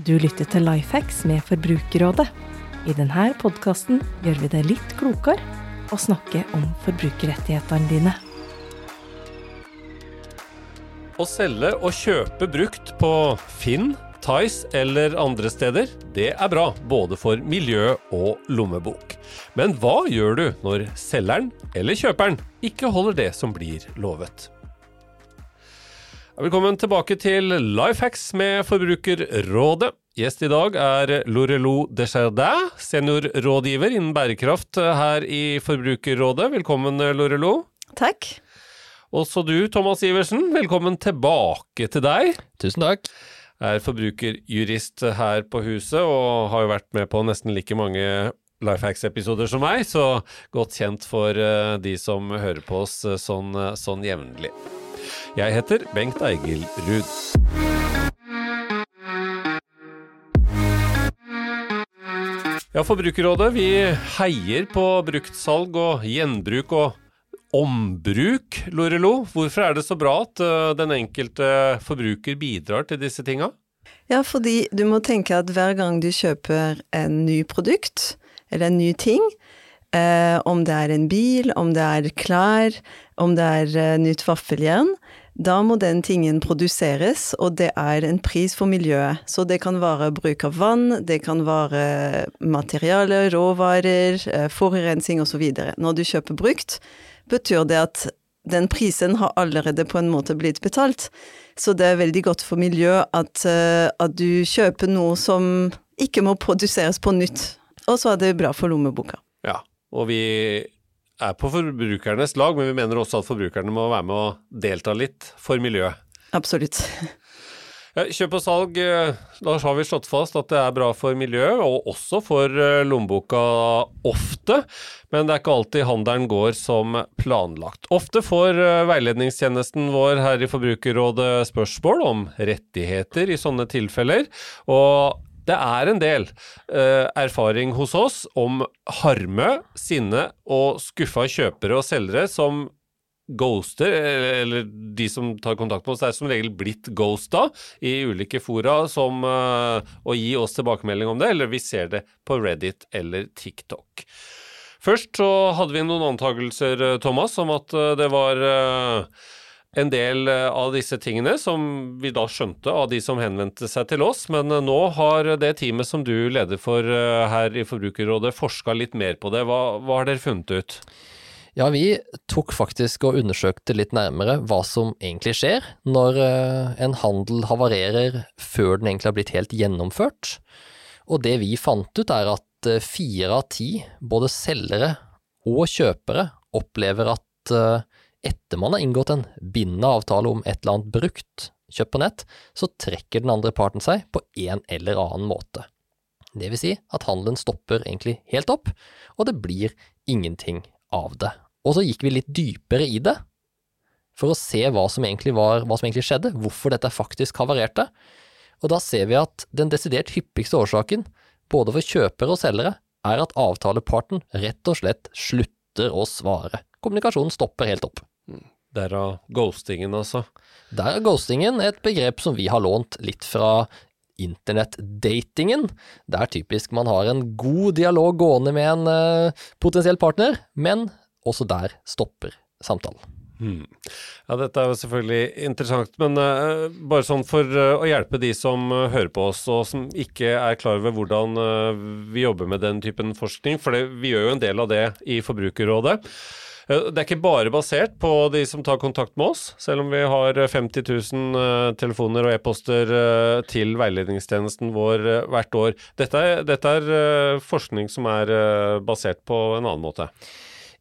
Du lytter til Lifehacks med Forbrukerrådet. I denne podkasten gjør vi det litt klokere å snakke om forbrukerrettighetene dine. Å selge og kjøpe brukt på Finn, Tice eller andre steder, det er bra både for miljø og lommebok. Men hva gjør du når selgeren eller kjøperen ikke holder det som blir lovet? Velkommen tilbake til Lifehacks med Forbrukerrådet. Gjest i dag er Lorelo Desjardins, seniorrådgiver innen bærekraft her i Forbrukerrådet. Velkommen, Lorelo. Takk. Også du, Thomas Iversen, velkommen tilbake til deg. Tusen takk. Er forbrukerjurist her på huset og har jo vært med på nesten like mange Lifehacks-episoder som meg, så godt kjent for eh, de som hører på oss eh, sånn, eh, sånn jevnlig. Jeg heter Bengt Eigil Ruud. Ja, Forbrukerrådet vi heier på bruktsalg og gjenbruk og ombruk, Lorelo. Hvorfor er det så bra at uh, den enkelte forbruker bidrar til disse tinga? Ja, fordi du må tenke at hver gang du kjøper en ny produkt, eller en ny ting, eh, om det er en bil, om det er klær, om det er eh, nytt vaffeljern, da må den tingen produseres, og det er en pris for miljøet. Så det kan være bruk av vann, det kan være materialer, råvarer, eh, forurensning osv. Når du kjøper brukt, betyr det at den prisen har allerede på en måte blitt betalt. Så det er veldig godt for miljøet at, eh, at du kjøper noe som ikke må produseres på nytt. Og så er det bra for lommeboka. Ja, og vi er på forbrukernes lag, men vi mener også at forbrukerne må være med å delta litt for miljøet. Absolutt. Ja, Kjøp og salg, eh, da har vi slått fast at det er bra for miljøet, og også for eh, lommeboka ofte. Men det er ikke alltid handelen går som planlagt. Ofte får eh, veiledningstjenesten vår her i Forbrukerrådet spørsmål om rettigheter i sånne tilfeller. og det er en del uh, erfaring hos oss om harme, sinne og skuffa kjøpere og selgere som ghoster, eller de som tar kontakt med oss, er som regel blitt ghosta i ulike fora som uh, å gi oss tilbakemelding om det, eller vi ser det på Reddit eller TikTok. Først så hadde vi noen antakelser, Thomas, om at det var uh, en del av disse tingene som vi da skjønte av de som henvendte seg til oss, men nå har det teamet som du leder for her i Forbrukerrådet forska litt mer på det. Hva, hva har dere funnet ut? Ja, vi tok faktisk og undersøkte litt nærmere hva som egentlig skjer når en handel havarerer før den egentlig har blitt helt gjennomført. Og det vi fant ut er at fire av ti, både selgere og kjøpere, opplever at etter man har inngått en bindende avtale om et eller annet brukt kjøpt på nett, så trekker den andre parten seg på en eller annen måte. Det vil si at handelen stopper egentlig helt opp, og det blir ingenting av det. Og så gikk vi litt dypere i det, for å se hva som egentlig, var, hva som egentlig skjedde, hvorfor dette faktisk havarerte. Og da ser vi at den desidert hyppigste årsaken, både for kjøpere og selgere, er at avtaleparten rett og slett slutter å svare. Kommunikasjonen stopper helt opp. Derav ghostingen, altså. Der er ghostingen et begrep som vi har lånt litt fra internettdatingen. Det er typisk man har en god dialog gående med en uh, potensiell partner, men også der stopper samtalen. Hmm. Ja, dette er jo selvfølgelig interessant, men uh, bare sånn for uh, å hjelpe de som hører på oss og som ikke er klar over hvordan vi jobber med den typen forskning, for det, vi gjør jo en del av det i Forbrukerrådet. Det er ikke bare basert på de som tar kontakt med oss, selv om vi har 50 000 telefoner og e-poster til veiledningstjenesten vår hvert år. Dette er, dette er forskning som er basert på en annen måte.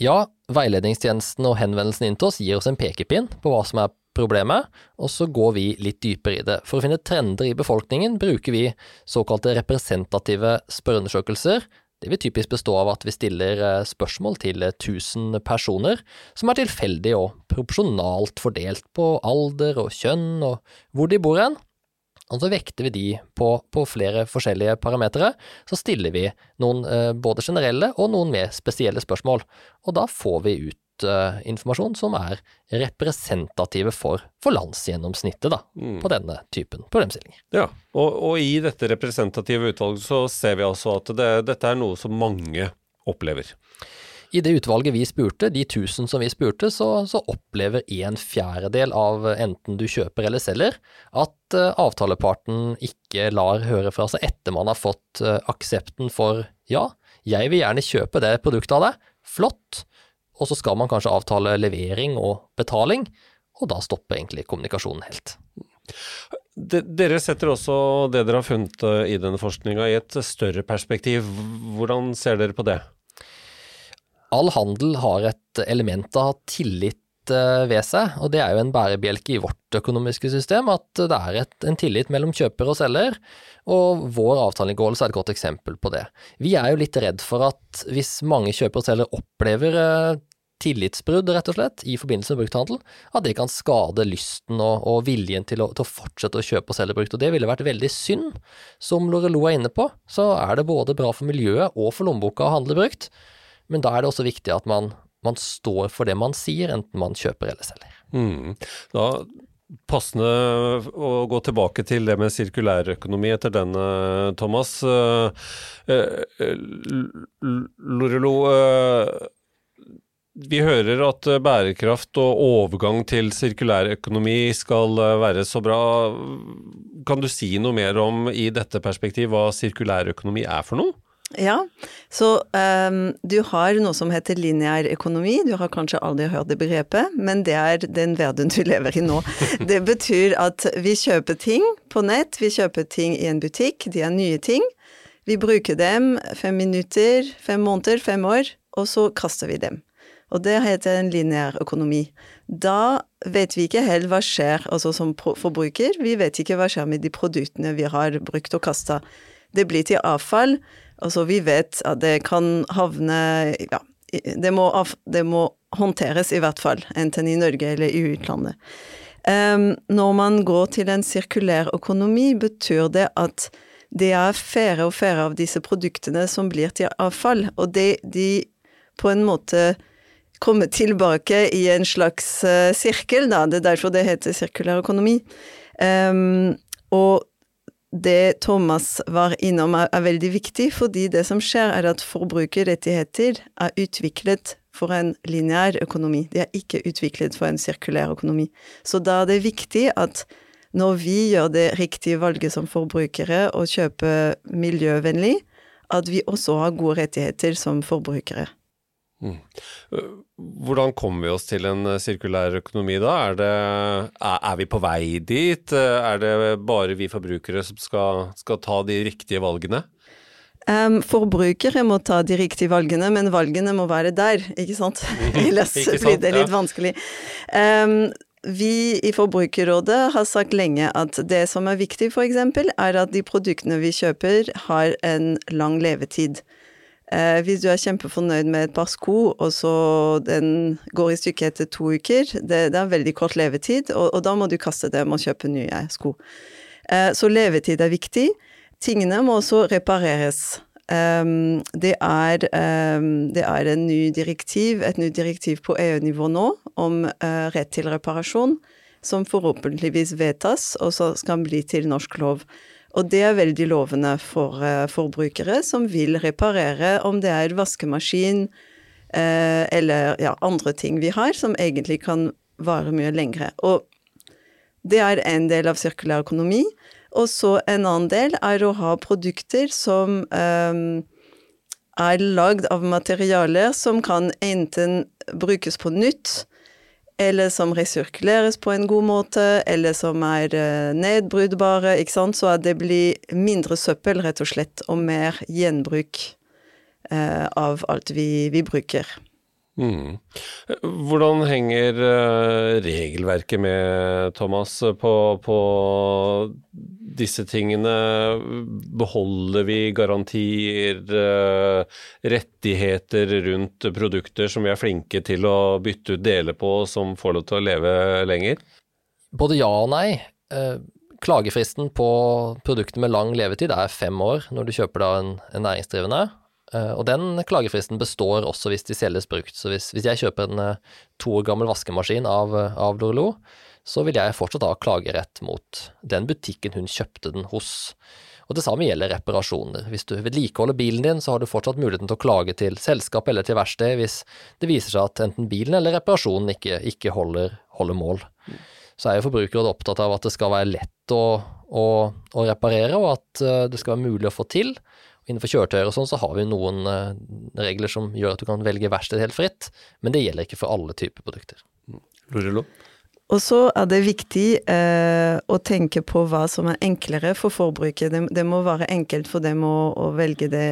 Ja, veiledningstjenesten og henvendelsen inn til oss gir oss en pekepinn på hva som er problemet, og så går vi litt dypere i det. For å finne trender i befolkningen bruker vi såkalte representative spørreundersøkelser. Det vil typisk bestå av at vi stiller spørsmål til 1000 personer, som er tilfeldig og proporsjonalt fordelt på alder og kjønn og hvor de bor hen. Og så vekter vi de på, på flere forskjellige parametere. Så stiller vi noen eh, både generelle og noen mer spesielle spørsmål. Og da får vi ut produktinformasjon som er representative for, for landsgjennomsnittet da, Mm. på denne typen problemstillinger. Ja, og, og i dette representative utvalget så ser vi altså at det, dette er noe som mange opplever. I det utvalget vi spurte, de tusen som vi spurte, så, så opplever en fjerdedel av enten du kjøper eller selger, at eh, avtaleparten ikke lar høre fra seg etter man har fått eh, aksepten for ja, jeg vil gjerne kjøpe det produktet av deg, flott, og så skal man kanskje avtale levering og betaling, og da stopper egentlig kommunikasjonen helt. Dere setter også det dere har funnet eh, i denne forskninga i et større perspektiv. Hvordan ser dere på det? All handel har et element av tillit ved seg, og det er jo en bærebjelke i vårt økonomiske system, at det er et, en tillit mellom kjøper og selger, og vår avtaleinngåelse er et godt eksempel på det. Vi er jo litt redd for at hvis mange kjøper og selger opplever eh, tillitsbrudd, rett og slett, i forbindelse med brukthandel, at det kan skade lysten og, og viljen til å, til å, fortsette å kjøpe og selge brukt, og det ville vært veldig synd. Som Lorelo er inne på, så er det både bra for miljøet og for lommeboka å handle brukt, men da er det også viktig at man, man står for det man sier, enten man kjøper eller selger. Mm. Da Passende å gå tilbake til det med sirkulærøkonomi etter denne, Thomas. Eh, eh, Lorelo, eh, vi hører at bærekraft og overgang til sirkulærøkonomi skal eh, være så bra. Kan du si noe mer om i dette perspektiv hva sirkulærøkonomi er for noe? Ja, så um, du har noe som heter lineær økonomi. Du har kanskje aldri hørt det begrepet, men det er den verden du lever i nå. Det betyr at vi kjøper ting på nett, vi kjøper ting i en butikk, de er nye ting. Vi bruker dem fem minutter, fem måneder, fem år, og så kaster vi dem. Og det heter en lineær økonomi. Da vet vi ikke helt hva skjer, altså som forbruker. Vi vet ikke hva skjer med de produktene vi har brukt og kasta. Det blir til avfall. Altså, vi vet at det kan havne Ja, det må, det må håndteres i hvert fall, enten i Norge eller i utlandet. Um, når man går til en sirkulær økonomi, betyr det at det er færre og færre av disse produktene som blir til avfall, og det, de på en måte kommer tilbake i en slags uh, sirkel, da. Det er derfor det heter sirkulær økonomi. Um, og det Thomas var innom er, er, veldig viktig, fordi det som skjer er at forbrukerrettigheter er utviklet for en lineær økonomi. De er ikke utviklet for en sirkulær økonomi. Så da er det viktig at når vi gjør det riktige valget som forbrukere og kjøper miljøvennlig, at vi også har gode rettigheter som forbrukere. Mm. Hvordan kommer vi oss til en sirkulær økonomi da? Er, det, er, vi på vei dit? Er det bare vi forbrukere som skal, skal ta de riktige valgene? Um, forbrukere må ta de riktige valgene, men valgene må være der, ikke sant? Ellers ikke sant? blir det litt ja. vanskelig. Um, vi i Forbrukerrådet har sagt lenge at det som er viktig, f.eks., er at de produktene vi kjøper, har en lang levetid. Eh, hvis du er kjempefornøyd med et par sko, og så den går i stykker etter to uker, det, det er veldig kort levetid, og, og, da må du kaste dem og kjøpe nye sko. Eh, så levetid er viktig. Tingene må også repareres. Um, det, er, um, det er ny direktiv, et nytt direktiv på EU-nivå nå om uh, rett til reparasjon, som forhåpentligvis vedtas, og så skal bli til norsk lov. Og det er veldig lovende for uh, forbrukere som vil reparere, om det er vaskemaskin uh, eller ja, andre ting vi har, som egentlig kan vare mye lengre. Og det er en del av sirkulær økonomi. Og så en annen del er å ha produkter som um, er lagd av materialer som kan enten brukes på nytt, eller som resirkuleres på en god måte, eller som er uh, nedbrytbare, ikke sant, så at det blir mindre søppel, rett og slett, og mer gjenbruk eh, av alt vi, vi bruker. Mm. Hvordan henger uh, regelverket med, Thomas, på, på, disse tingene? Beholder vi garantier, uh, rettigheter rundt produkter som vi er flinke til å bytte ut deler på, som får lov til å leve lenger? Både ja og nei. Uh, klagefristen på produkter med lang levetid er fem år når du kjøper da en, en næringsdrivende. Eh, og den klagefristen består også hvis de selges brukt. Så hvis, hvis jeg kjøper en eh, to år gammel vaskemaskin av, av Lorelo, så vil jeg fortsatt ha klagerett mot den butikken hun kjøpte den hos. Og det samme gjelder reparasjoner. Hvis du vedlikeholder bilen din, så har du fortsatt muligheten til å klage til selskap eller til verksted hvis det viser seg at enten bilen eller reparasjonen ikke, ikke holder, holder, mål. Så er jo Forbrukerrådet opptatt av at det skal være lett å, å, å reparere, og at eh, det skal være mulig å få til. Innenfor kjøretøyer og sånn så har vi noen uh, regler som gjør at du kan velge verksted helt fritt, men det gjelder ikke for alle typer produkter. Lurilo? Og så er det viktig eh, å tenke på hva som er enklere for forbruket. Det, det må være enkelt for dem å, å, velge det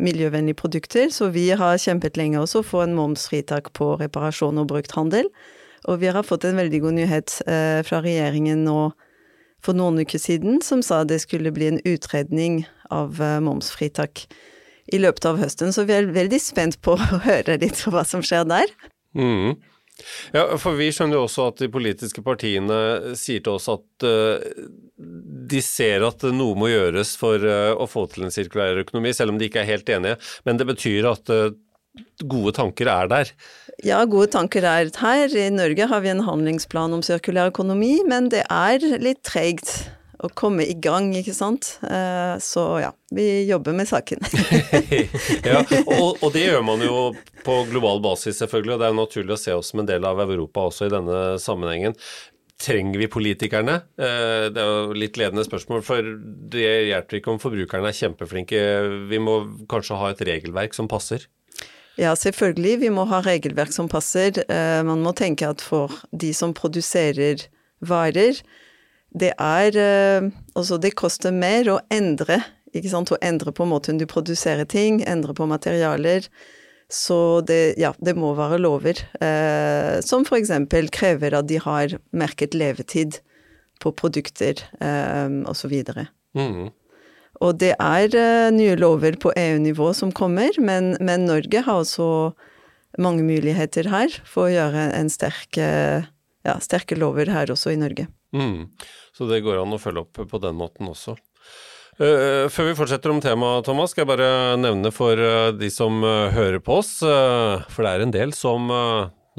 miljøvennlige produkter, så vi har kjempet lenge også for en momsfritak på reparasjon og brukt handel. Og vi har fått en veldig god nyhet eh, fra regjeringen nå for noen uker siden, som sa det skulle bli en utredning av eh, momsfritak i løpet av høsten. Så vi er veldig spent på å høre litt hva som skjer der. Mm. Ja, for vi skjønner jo også at de politiske partiene sier til oss at uh, de ser at noe må gjøres for uh, å få til en sirkulær økonomi, selv om de ikke er helt enige. Men det betyr at uh, gode tanker er der? Ja, gode tanker er her. I Norge har vi en handlingsplan om sirkulær økonomi, men det er litt tregt å komme i gang, ikke sant. Eh, så ja, vi jobber med saken. ja, og, og, det gjør man jo på global basis, selvfølgelig, og det er jo naturlig å se oss som en del av Europa også i denne sammenhengen. Trenger vi politikerne? Eh, det er jo litt ledende spørsmål, for det hjelper ikke om forbrukerne er kjempeflinke. Vi må kanskje ha et regelverk som passer? Ja, selvfølgelig. Vi må ha regelverk som passer. Eh, man må tenke at for de som produserer varer, det er eh, Altså, det koster mer å endre, ikke sant, å endre på måten du produserer ting, endre på materialer. Så det, ja, det må være lover, eh, som for eksempel krever at de har merket levetid på produkter, eh, og så videre. Mm. Og det er eh, nye lover på EU-nivå som kommer, men, men, Norge har også mange muligheter her for å gjøre en sterk, eh, ja, sterke lover her også i Norge. Mm. Så det går an å følge opp på den måten også. Uh, før vi fortsetter om temaet, Thomas, skal jeg bare nevne for uh, de som uh, hører på oss, for det er en del som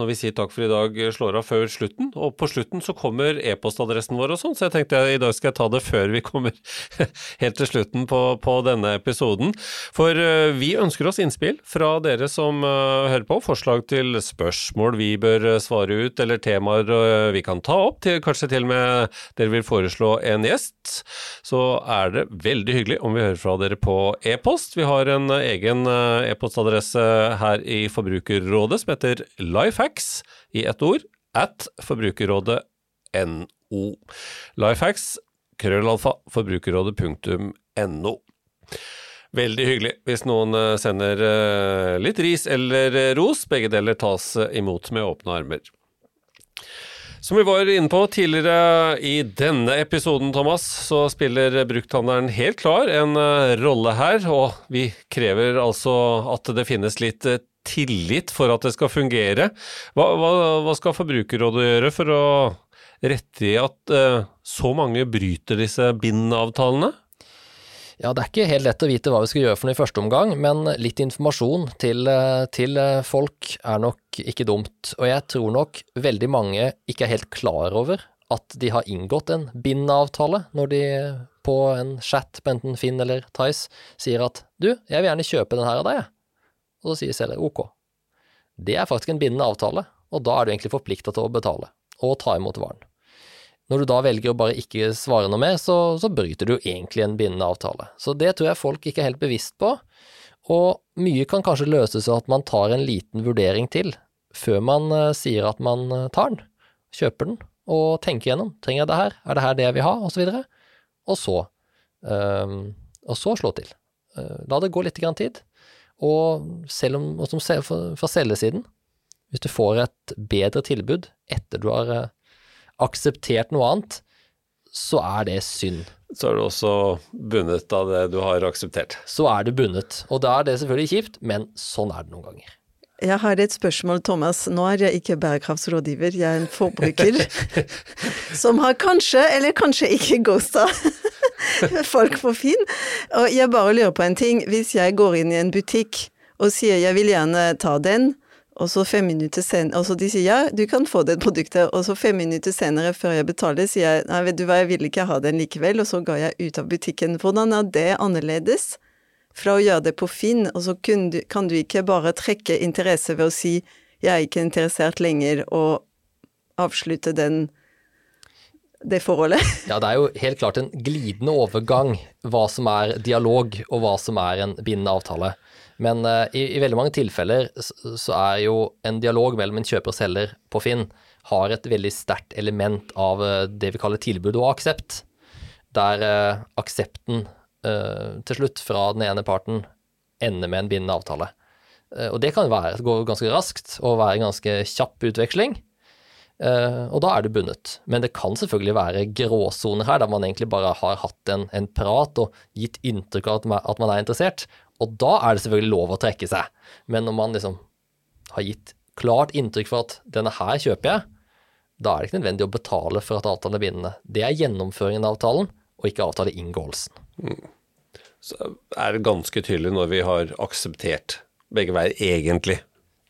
når vi sier takk for i dag, slår av før slutten. Og på slutten så kommer e-postadressen vår og sånn, så jeg tenkte jeg, i dag skal jeg ta det før vi kommer helt til slutten på, på denne episoden. For uh, vi ønsker oss innspill fra dere som uh, hører på. Forslag til spørsmål vi bør svare ut, eller temaer vi kan ta opp. Til, kanskje til og med dere vil foreslå en gjest. Så er det veldig hyggelig om vi hører fra dere på e-post. Vi har en egen e-postadresse her i Forbrukerrådet som heter Lifehack Lifehacks i ett ord at forbrukerrådet.no. Lifehacks krøllalfa forbrukerrådet.no. Veldig hyggelig hvis noen eh, sender eh, litt ris eller eh, ros. Begge deler tas imot med åpne armer. Som vi var inne på tidligere i denne episoden, Thomas, så spiller brukthandelen helt klar en rolle her, og vi krever altså at det finnes litt tillit for at det skal fungere. Hva, hva, hva skal Forbrukerrådet gjøre for å rette i at uh, så mange bryter disse bindavtalene? Ja, Det er ikke helt lett å vite hva vi skal gjøre for noe i første omgang, men litt informasjon til, eh, til, eh, folk er nok ikke dumt. Og jeg tror nok veldig mange ikke er helt klar over at de har inngått en bindavtale når de på en chat på enten Finn eller Tice sier at du, jeg vil gjerne kjøpe den her av deg, jeg og så sier selger ok. Det er faktisk en bindende avtale, og da er du egentlig forplikta til å betale og ta imot varen. Når du da velger å bare ikke svare noe mer, så, så bryter du egentlig en bindende avtale. Så det tror jeg folk ikke er helt bevisst på, og mye kan kanskje løses av at man tar en liten vurdering til før man uh, sier at man uh, tar den, kjøper den, og tenker gjennom. Trenger jeg det her? Er det her det jeg vil ha? Og så videre. Og så, uh, og så slå til. la det gå litt tid. Og selv om, og som fra selgesiden, hvis du får et bedre tilbud etter du har eh, akseptert noe annet, så er det synd. Så er du også bundet av det du har akseptert. Så er du bundet. Og da er det selvfølgelig kjipt, men sånn er det noen ganger. Jeg har et spørsmål, Thomas. Nå er jeg ikke bærekraftsrådgiver, jeg er en forbruker som har kanskje, eller kanskje ikke ghosta folk på Finn. Og jeg bare lurer på en ting. Hvis jeg går inn i en butikk og sier jeg vil gjerne ta den, og så fem minutter senere, og så de sier ja, du kan få det produktet, og så fem minutter senere før jeg betaler, sier jeg nei, vet du hva, jeg vil ikke ha den likevel, og så ga jeg ut av butikken. Hvordan er det annerledes fra å gjøre det på Finn, og så kan du, kan du ikke bare trekke interesse ved å si jeg er ikke interessert lenger, og avslutte den det forholdet? Ja, det er jo helt klart en glidende overgang hva som er dialog og hva som er en bindende avtale. Men uh, i, i, veldig mange tilfeller så, så er jo en dialog mellom en kjøper og selger på Finn har et veldig sterkt element av uh, det vi kaller tilbud og aksept. Der uh, aksepten til slutt fra den ene parten ender med en bindende avtale. og det kan være, gå ganske raskt og være en ganske kjapp utveksling. Uh, og da er du bundet. Men det kan selvfølgelig være gråsoner her, der man egentlig bare har hatt en, en prat og gitt inntrykk av at man, er interessert. Og da er det selvfølgelig lov å trekke seg. Men når man liksom har gitt klart inntrykk for at denne her kjøper jeg, da er det ikke nødvendig å betale for at avtalen er bindende. Det er gjennomføringen av avtalen, og ikke avtaleinngåelsen. Så er det ganske tydelig når vi har akseptert begge veier, egentlig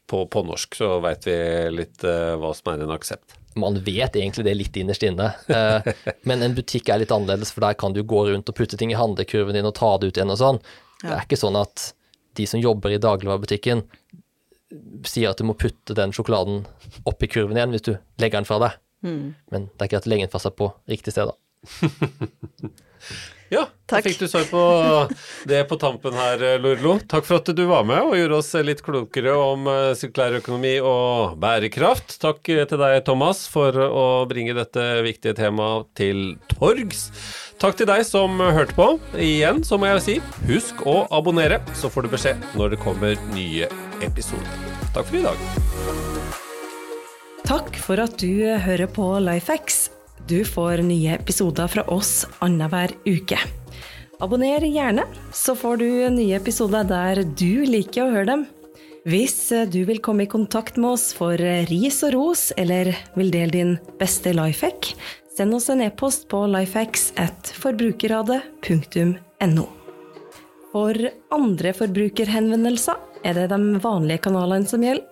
på, på norsk, så veit vi litt uh, hva som er en aksept. Man vet egentlig det litt innerst inne, uh, men en butikk er litt annerledes, for der kan du gå rundt og putte ting i handlekurven din og ta det ut igjen og sånn. Ja. Det er ikke sånn at de som jobber i dagligvarebutikken sier at du må putte den sjokoladen opp i kurven igjen hvis du legger den fra deg. Mm. Men det er ikke at du legger den fra seg på riktig sted, da. Ja, da fikk du svar på det på tampen her, Lorlo. Takk for at du var med og gjorde oss litt klokere om eh, sirkulær økonomi og bærekraft. Takk til deg, Thomas, for å bringe dette viktige temaet til torgs. Takk til deg som hørte på. Igjen så må jeg si, husk å abonnere, så får du beskjed når det kommer nye episoder. Takk for i dag. Takk for at du hører på Lifehacks. Du får nye episoder fra oss annenhver uke. Abonner gjerne, så får du nye episoder der du liker å høre dem. Hvis du vil komme i kontakt med oss for ris og ros, eller vil dele din beste lifehack, send oss en e-post på lifehacks.forbrukerradet.no. For andre forbrukerhenvendelser er det de vanlige kanalene som gjelder.